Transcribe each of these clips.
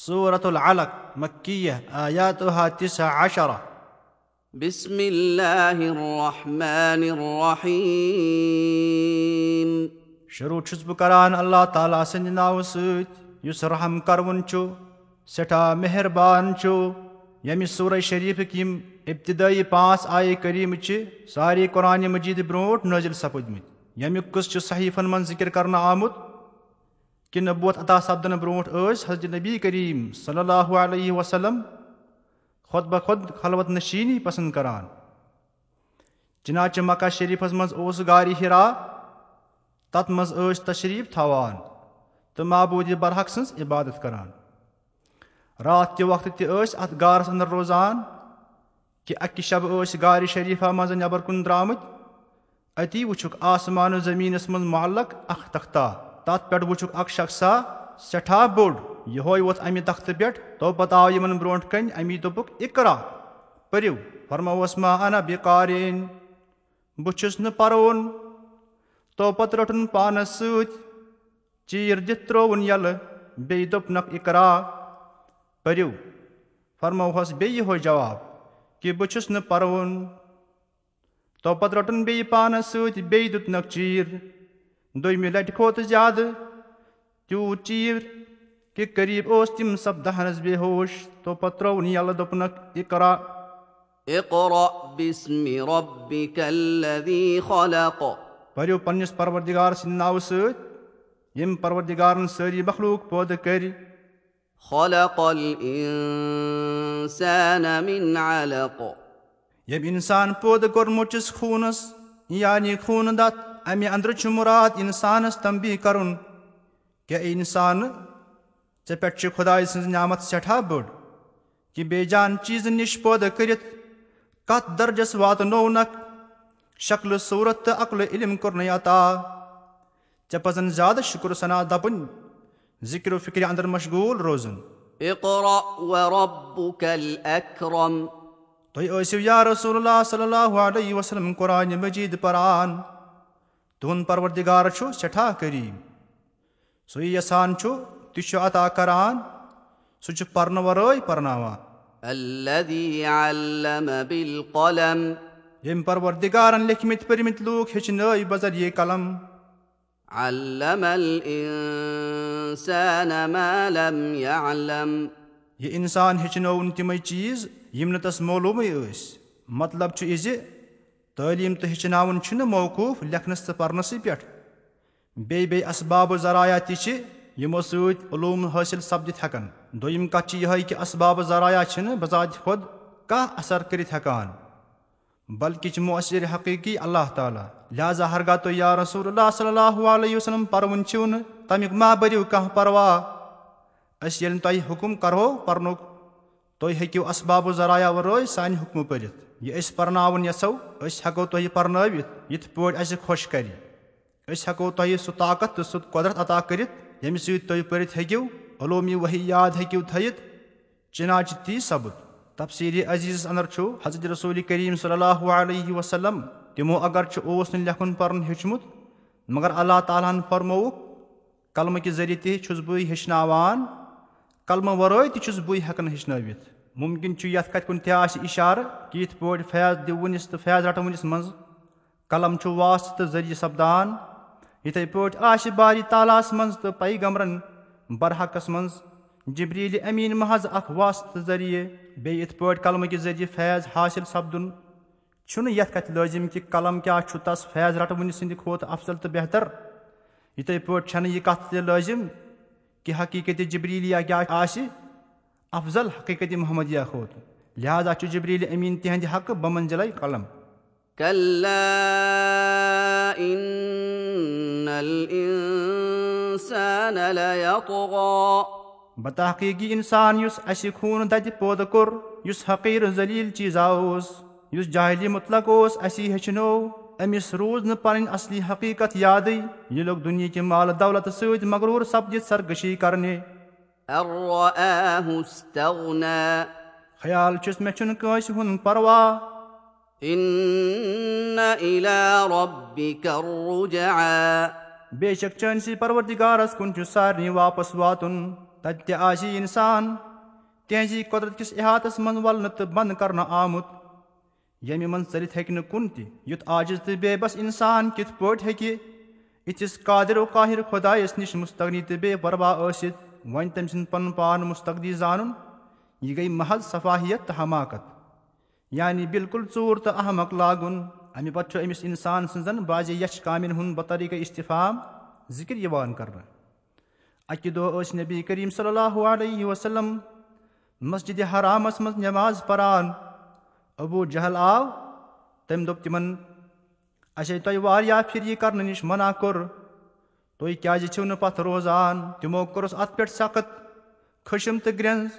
صوٗرت العلق مکیہ آیاتُہا تِسا عشرہ بسم الله الرحمن الرحيم شروٗع چھُس بہٕ کران اللہ تعالیٰ سٕنٛدِ ناوٕ سۭتۍ یُس رحم کروُن چھُ سٮ۪ٹھاہ مہربان چھُ ییٚمہِ صوٗرے شریٖفٕکۍ یِم اِبتِدٲیی پانٛژھ آیہِ کریٖمہٕ چھِ سارے قۄرانہِ مجیٖد برونٛٹھ نٲزِل سپٕدمٕتۍ ییٚمیُک قٕصہٕ چھُ صحیٖفن منٛز ذِکِر کرنہٕ آمُت کہِ نبوت عطا سپدنہٕ برونٛٹھ ٲسۍ حضرت نبی کریٖم صلی اللہُ علیہ وسلم خۄد بہ خلوت نشیٖنی پسنٛد کران چِناچہِ مکہ شریٖفس منٛز اوس گارِ ہِرا تتھ منٛز ٲسۍ تشریٖف تھاوان تہٕ محبوٗدِ برحق سٕنٛز عبادت کران راتھ کہِ وقتہٕ تہِ ٲسۍ اتھ غارس انٛدر روزان کہِ اکہِ شبہٕ ٲسۍ گارِ شریٖفا منٛز نٮ۪بر کُن درٛامٕتۍ أتی وٕچھُکھ آسمان زٔمیٖنس منٛز معلق اکھ تختا تتھ پٮ۪ٹھ وٕچھُکھ اکھ شخصا سٮ۪ٹھاہ بوٚڑ۔ یِہوے ووٚتھ امہِ تختہٕ پٮ۪ٹھ تو پتہٕ آو یِمن برونٛٹھ کنہِ امی دوٚپُکھ اِقرا پٔرِو۔ فرمووس ما انا بِقارین بہٕ چھُس نہٕ پروُن۔ تو پتہٕ روٚٹُن پانس سۭتۍ۔ چیٖر دِتھ ترووُن یَلہٕ۔ بیٚیہِ دوٚپنکھ اِقرا پٔرِو۔ فرموہس بیٚیہِ یِہوے جواب کہِ بہٕ چھُس نہٕ پروُن۔ تو پتہٕ روٚٹُن بیٚیہِ پانس سۭتۍ بیٚیہِ دیُتنکھ چیٖر دوٚیمہِ لٹہِ کھوٚت زیادٕ تیوٗت چیٖر کہِ قریٖب اوس تِم سپدہنس بے ہوش تو پتہٕ ترٛووُن یَلہٕ دوٚپنکھ اِقرا پٔرِو پننِس پروردِگار سٕنٛدِ ناوٕ سۭتۍ ییٚمۍ پروردِگارن سٲری مخلوٗق پٲدٕ کٔرۍ علق ییٚمۍ انسان پٲدٕ کوٚرمُت چھُس خوٗنس یعنی خوٗنہٕ دتھ امہِ انٛدرٕ چھُ مُراد انسانس تمبی کرُن کیٛاہ انسانہٕ ژےٚ پٮ۪ٹھ چھِ خۄداے سٕنٛز نعمت سٮ۪ٹھاہ بٔڑ کہِ بے جان چیٖزن نِش پٲدٕ کٔرِتھ کتھ درجس واتنوونکھ شکلہٕ صوٗرت تہٕ عقلہٕ علم کوٚرنٕے عطا ژےٚ پزن زیادٕ شُکر سنا دپُن ذِکرِ فِکرِ انٛدر مشغوٗل روزُن اقرأ وربك الأكرم تُہۍ ٲسِو یا تُہُنٛد پروردِگار چھُ سٮ۪ٹھاہ قریٖب سُے یژھان چھُ تہِ چھُ عطا کران سُہ چھُ پرنہٕ ورٲے پرناوان ییٚمۍ پروردِگارن لیکھمٕتۍ پٔرمٕتۍ لوٗکھ ہیٚچھنٲے بذریعے قلم علم الإنسان ما لم يعلم یہِ انسان ہیٚچھنٲوُن تِمے چیٖز یِم نہٕ تس معلوٗمٕے ٲسۍ مطلب چھُ یہِ زِ تعلیٖم تہٕ ہیٚچھناوُن چھُنہٕ موقوٗف لیکھنس تہٕ پرنسٕے پٮ۪ٹھ بیٚیہِ بیٚیہِ اسبابہٕ ذرایع تہِ چھِ یِمو سۭتۍ علوٗم حٲصِل سپدِتھ ہٮ۪کان دوٚیِم کتھ چھِ یِہے کہِ اسبابہٕ ذرایع چھِنہٕ بذاتہِ خۄد کانٛہہ اثر کٔرِتھ ہٮ۪کان بلکہِ چھِ مۄثر حقیٖقی اللہ تعالیٰ لہٰذا رسول اللہ صلی اللہُ علیہ وسلم پروُن چھِو نہٕ تمیُک ما بٔرِو کانٛہہ پرواہ أسۍ ییٚلہِ تۄہہِ حُکُم کرہو پرنُک تُہۍ ہیٚکِو اسبابہٕ ذرایع ورٲے سانہِ حُکمہٕ پٔرِتھ یہِ أسۍ پرناوُن یژھو أسۍ ہٮ۪کو تۄہہِ پرنٲوِتھ یِتھ پٲٹھۍ اَسہِ خۄش کرِ أسۍ ہٮ۪کو تۄہہِ سُہ طاقت تہٕ سُہ قۄدرت عطا کٔرِتھ ییٚمہِ سۭتۍ تُہۍ پٔرِتھ ہیٚکِو علوٗمی ؤحی یاد ہیٚکِو تھٲیِتھ چِناچہِ تی سپُد تفصیٖلی عزیٖزس انٛدر چھُ حضرت رسوٗل کریٖم صلی اللہُ علیہ وسلم تِمو اگر چھُ اوس نہٕ لیکھُن پرُن ہیوٚچھمُت مگر اللہ تعالیٰ ہن فرمووُکھ قلمہٕ کہِ ذٔریعہٕ تہِ چھُس بٕے ہیٚچھناوان قلمہٕ ورٲے تہِ چھُس بٕے ہٮ۪کان ہیٚچھنٲوِتھ مُمکِن چھُ یتھ کتھِ کُن تہِ آسہِ اِشارٕ کہِ یِتھ پٲٹھۍ فیض دِوٕنِس تہٕ فیض رٹوٕنِس منٛز قلم چھُ واسطہٕ تہٕ ذٔریعہٕ سپدان یِتھٕے پٲٹھۍ آسہِ باری تعالیٰ ہس منٛز تہٕ پیغمرن برحقس منٛز جبریٖلہِ امیٖن محض اکھ واسطہٕ ذٔریعہٕ بیٚیہِ یِتھ پٲٹھۍ قلمہٕ کہِ ذٔریعہٕ فیض حٲصِل سپدُن۔ چھُنہٕ یتھ کتھِ لٲزِم کہِ قلم کیاہ چھُ تس فیض رٹوٕنہِ سٕنٛدِ کھۄتہٕ افضل تہٕ بہتر۔ یِتھٕے پٲٹھۍ چھنہٕ یہِ کتھ تہِ لٲزِم کہِ حقیٖقت جبریٖلیا کیاہ آسہِ افضل حقیٖقت محمدِیا کھۄتہٕ لہٰذا چھُ جبریٖلہِ امیٖن تِہنٛدِ حقہٕ بمنزلے قلم. بتحقیٖقی انسان یُس اسہِ خوٗنہٕ دَتہِ پٲدٕ کوٚر یُس حقیٖر ذٔلیٖل چیٖزا اوس یُس جاہلی مُطلق اوس اسی ہیٚچھنو أمِس روٗز نہٕ پنٕنۍ اصلی حقیٖقت یادٕے یہِ لوٚگ دُنہِکہِ مالہٕ دولت سۭتۍ مغروٗر سپدِتھ سرگٔشی خیال چھُس مےٚ چھُنہٕ کٲنٛسہِ ہُنٛد پرواہ بے شک چٲنۍسٕے پروردِگارس کُن چھُ سارنٕے واپس واتُن تتہِ تہِ اِنسان. تہنٛزِ قۄدرت کِس احاطس منٛز ولنہٕ تہٕ بنٛد کرنہٕ آمُت ییٚمہِ منٛز ژٔلِتھ ہیٚکہِ نہٕ کُن تہِ یُتھ آجِز تہٕ بے بس اِنسان کِتھ پٲٹھۍ ہیٚکہِ یِتھِس قادِر و قاہِر خۄدایس نِش مُستغنی تہٕ بے پروا ٲسِتھ وۄنۍ تٔمۍ سُنٛد پنُن پان مُستقدی زانُن یہِ گٔے محض صفاہِیت تہٕ حماقت یعنی بالکُل ژوٗر تہٕ احمق لاگُن اَمہِ پتہٕ چھُ أمِس اِنسان سٕنٛزن بعضے یچھ کامٮ۪ن ہُنٛد بطریٖقہٕ استفام ذِکِر یِوان کرنہٕ اکہِ دۄہ ٲسۍ نبی کریٖم صلی اللہُ علیہ وسلم مسجِدِ حرامس منٛز نٮ۪ماز پران ابوٗ جہل آو تٔمۍ دوٚپ تِمن اَسے تۄہہِ واریاہ پھِرِ یہِ کرنہٕ نِش منع کوٚر تُہۍ کیازِ چھِو نہٕ پتھ روزان تِمو کوٚرُس اتھ پٮ۪ٹھ سخت خٔشِم تہٕ گرٛینٛز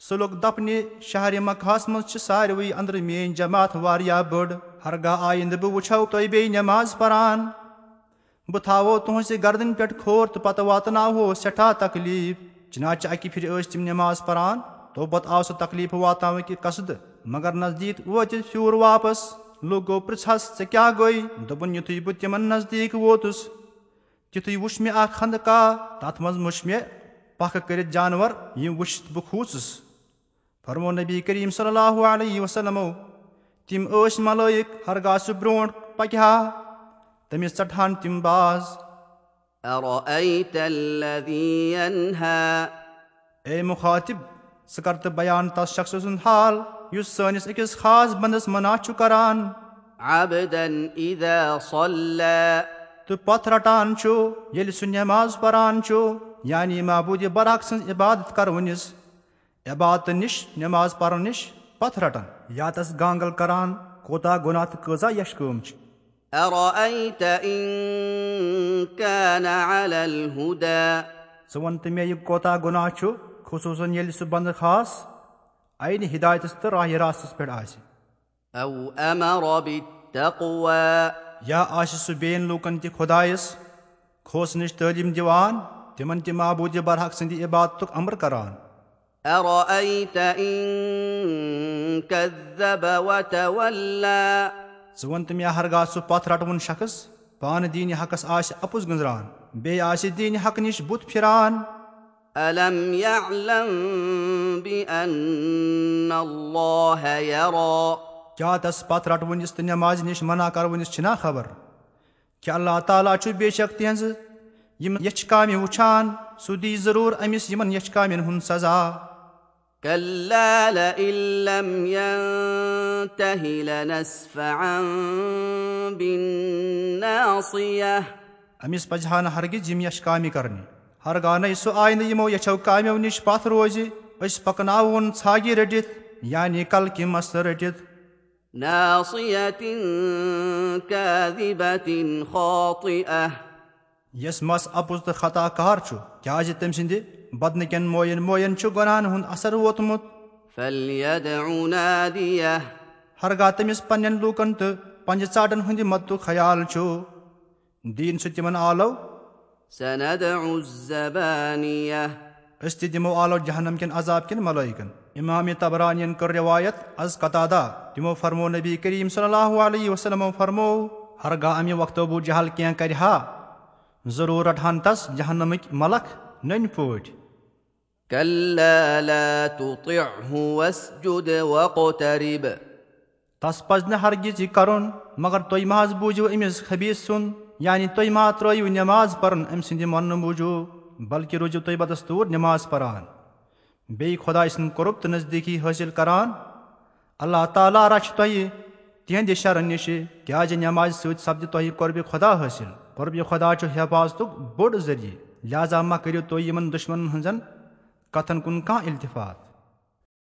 سُہ لوٚگ دپنہِ شہرِ مکہس منٛز چھِ ساروٕے أنٛدرٕ میٲنۍ جماعت واریاہ بٔڑ ہرگاہ آینٛدٕ بہٕ وٕچھو تۄہہِ بیٚیہِ نٮ۪ماز پران بہٕ تھاوو تُہنٛزِ گردن پٮ۪ٹھ کھور تہٕ پتہٕ واتناوہو سٮ۪ٹھاہ تکلیٖف چِناچہِ اکہِ پھِرِ ٲسۍ تِم نٮ۪ماز پران توپت آو سُہ تکلیٖف واتناوٕنۍ قصدٕ مگر نزدیٖک وٲتِتھ پھیوٗر واپس لُکھ گوٚو پرٛژھس ژےٚ کیٛاہ گوٚے دوٚپُن یِتھُے بہٕ تِمن نزدیٖک ووتُس تِتھُے وُچھ مےٚ اکھ خنٛدٕ کاہ تتھ منٛز مُچھ مےٚ پکھٕ کٔرِتھ جانور یِم وٕچھِتھ بہٕ کھوٗژُس فرمو نبی کریٖم صلی اللہُ علیہ وسلمو تِم ٲسۍ ملٲیِک ہرگاہ سُہ برونٛٹھ پکہِ ہا تٔمِس ژٹہٕ ہن تِم باز اے مُخاطِب ژٕ کر تہٕ بیان تس شخصہٕ سُنٛد حال یُس سٲنِس أکِس خاص بنٛدس منا چھُ کران تہٕ پتھ رٹان چھُ ییٚلہِ سُہ نٮ۪ماز پران چھُ یعنی محبوٗدِ براق سٕنٛز عبادت کرونِس عبادتہٕ نِش نٮ۪ماز پرنہٕ نِش پتھ رٹان یا تس گانگل کران کوتاہ گۄناہ تہٕ کۭژاہ یش کٲم چھِ ژٕ وَن تہٕ مےٚ یہِ کوتاہ گۄناہ چھُ خصوٗصن ییٚلہِ سُہ بنٛدٕ خاص اَینہِ ہِدایتس تہٕ راہِ راستس پٮ۪ٹھ آسہِ یا آسہِ سُہ بیٚین لوٗکن تہِ خۄدایس کھوژنٕچ تعلیٖم دِوان تِمن تہِ محبوٗدِ برحق سٕنٛدِ عبادتُک عمر کران ژٕ وَن تہٕ مےٚ ہرگاہ سُہ پتھ رٹوُن شخص پانہٕ دیٖنہِ حقس آسہِ اَپُز گٔنٛزران بیٚیہِ آسہِ دیٖنہِ حق نِش بُتھ پھِران کیٛاہ تس پتھ رٹوُنِس تہٕ نٮ۪مازِ نِش منع کرونِس چھِنا خبر کہِ اللہ تعالیٰ چھُ بے شک تِہنٛزٕ یِم یچھِ کامہِ وٕچھان سُہ دی ضروٗر أمِس یِمن یچھِ کامٮ۪ن ہُنٛد سزا أمِس پزِ ہا نہٕ ہرگِز یِم یش کامہِ کرنہِ ہرگاہ نَے سُہ آیہِ نہٕ یِمو یَچھو کامیو نِش پتھ روزِ أسۍ پکناوہون ژھاگہِ رٔٹِتھ یعنی کلکہِ مسلہٕ رٔٹِتھ یس مس اَپُز تہٕ خطا کار چھُ کیازِ تٔمۍ سٕنٛدِ بدنہٕ کٮ۪ن موین موین چھُ غۄنہن ہُنٛد اثر ووتمُت ہرگاہ تٔمِس پنٕنٮ۪ن لوٗکن تہٕ پنجہِ ژاٹن ہٕنٛدِ مدتُک خیال چھُ دیٖن سُہ تِمن آلو أسۍ تہِ دِمو آلو جہنم کٮ۪ن عذاب کٮ۪ن ملٲیکن اِمامِ تبرانین کٔر رِوایت از قطعہ تِمو فرمو نبی کریٖم صلی اللہُ علیہ وسلمو فرمو ہرگاہ امہِ وقتہٕ بہٕ جہل کینٛہہ کرِ ہا ضروٗر رٹہن تس جہنمٕکۍ ملک نٔنۍ پٲٹھۍ تس پزِ نہٕ ہرگِز یہِ کرُن مگر تُہۍ مہ حظ بوٗزِو أمِس خبیٖر سُنٛد یعنی تُہۍ ما ترٲیِو نٮ۪ماز پرُن أمۍ سٕنٛدِ وننہٕ موٗجوٗب بلکہِ روٗزِو تُہۍ بدستوٗر نٮ۪ماز پران بیٚیہِ خۄداے سُنٛد قۄرُب تہٕ نزدیٖکی حٲصِل کران۔ اللہ تعالیٰ رچھِ تۄہہِ تِہنٛدِ شرن نِشہِ کیازِ نٮ۪مازِ سۭتۍ سپدِ تۄہہِ قۄربہِ خۄدا حٲصِل قۄربہِ خۄدا چھُ حفاظتُک بوٚڑ ذٔریعہٕ لہٰذا مہ کٔرِو تُہۍ یِمن دُشمنن ہٕنٛزن کتھن کُن کانٛہہ التِفات